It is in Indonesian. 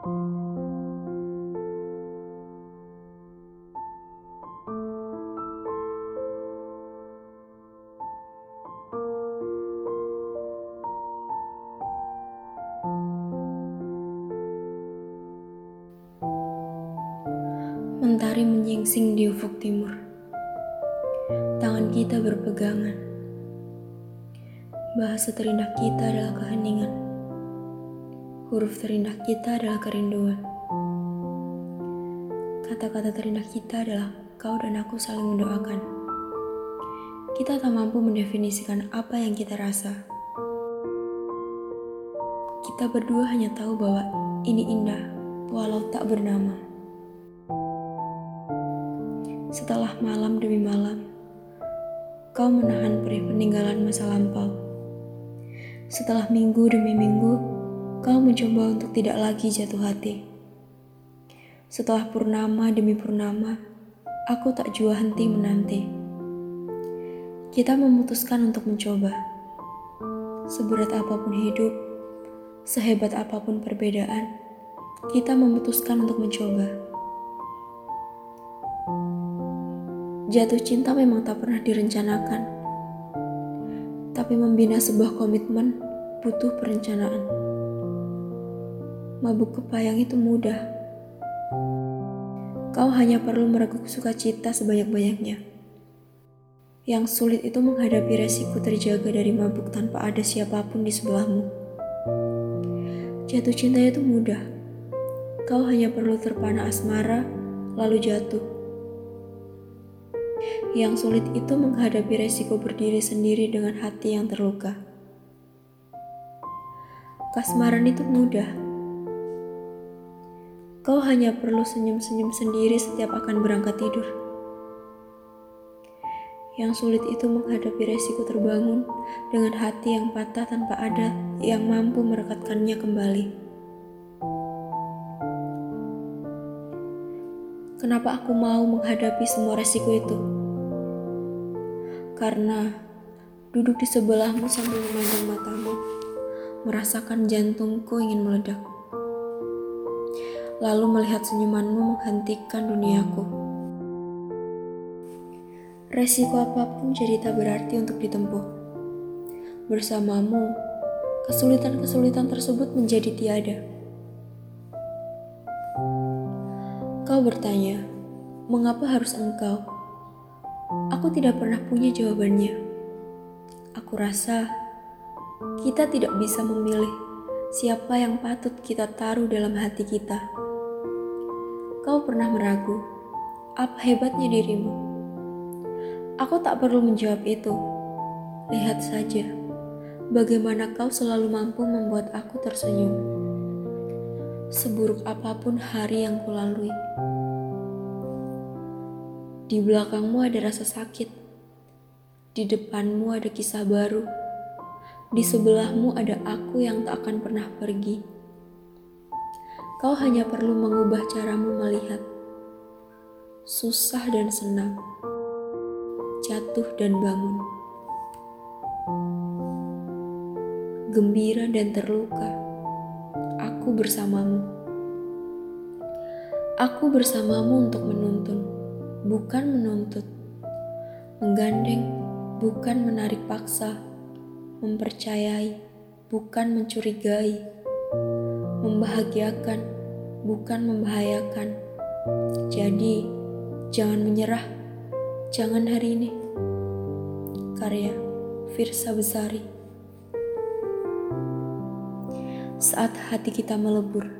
Mentari menyingsing di ufuk timur. Tangan kita berpegangan. Bahasa terindah kita adalah keheningan. Huruf terindah kita adalah kerinduan. Kata-kata terindah kita adalah kau dan aku saling mendoakan. Kita tak mampu mendefinisikan apa yang kita rasa. Kita berdua hanya tahu bahwa ini indah, walau tak bernama. Setelah malam demi malam, kau menahan perih peninggalan masa lampau. Setelah minggu demi minggu, kau mencoba untuk tidak lagi jatuh hati. Setelah purnama demi purnama, aku tak jua henti menanti. Kita memutuskan untuk mencoba. Seberat apa pun hidup, sehebat apa pun perbedaan, kita memutuskan untuk mencoba. Jatuh cinta memang tak pernah direncanakan, tapi membina sebuah komitmen butuh perencanaan. Mabuk kepayang itu mudah. Kau hanya perlu mereguk sukacita sebanyak-banyaknya. Yang sulit itu menghadapi resiko terjaga dari mabuk tanpa ada siapa pun di sebelahmu. Jatuh cinta itu mudah. Kau hanya perlu terpana asmara, lalu jatuh yang sulit itu menghadapi resiko berdiri sendiri dengan hati yang terluka. Kasmaran itu mudah. Kau hanya perlu senyum-senyum sendiri setiap akan berangkat tidur. Yang sulit itu menghadapi resiko terbangun dengan hati yang patah tanpa ada yang mampu merekatkannya kembali. Kenapa aku mau menghadapi semua resiko itu? karena duduk di sebelahmu sambil memandang matamu, merasakan jantungku ingin meledak. Lalu melihat senyumanmu menghentikan duniaku. Resiko apa pun jadi tak berarti untuk ditempuh. Bersamamu, kesulitan-kesulitan tersebut menjadi tiada. Kau bertanya, mengapa harus engkau? Aku tidak pernah punya jawabannya. Aku rasa kita tidak bisa memilih siapa yang patut kita taruh dalam hati kita. Kau pernah meragu, apa hebatnya dirimu? Aku tak perlu menjawab itu. Lihat saja bagaimana kau selalu mampu membuat aku tersenyum. Seburuk apa pun hari yang kulalui. Di belakangmu ada rasa sakit. Di depanmu ada kisah baru. Di sebelahmu ada aku yang tak akan pernah pergi. Kau hanya perlu mengubah caramu. Susah dan senang. Jatuh dan bangun. Gembira dan terluka. Aku bersamamu. Aku bersamamu untuk menuntun bukan menuntut, menggandeng, bukan menarik paksa, mempercayai, bukan mencurigai, membahagiakan, bukan membahayakan. Jadi, jangan menyerah, jangan hari ini. Karya Firsa Besari Saat hati kita melebur,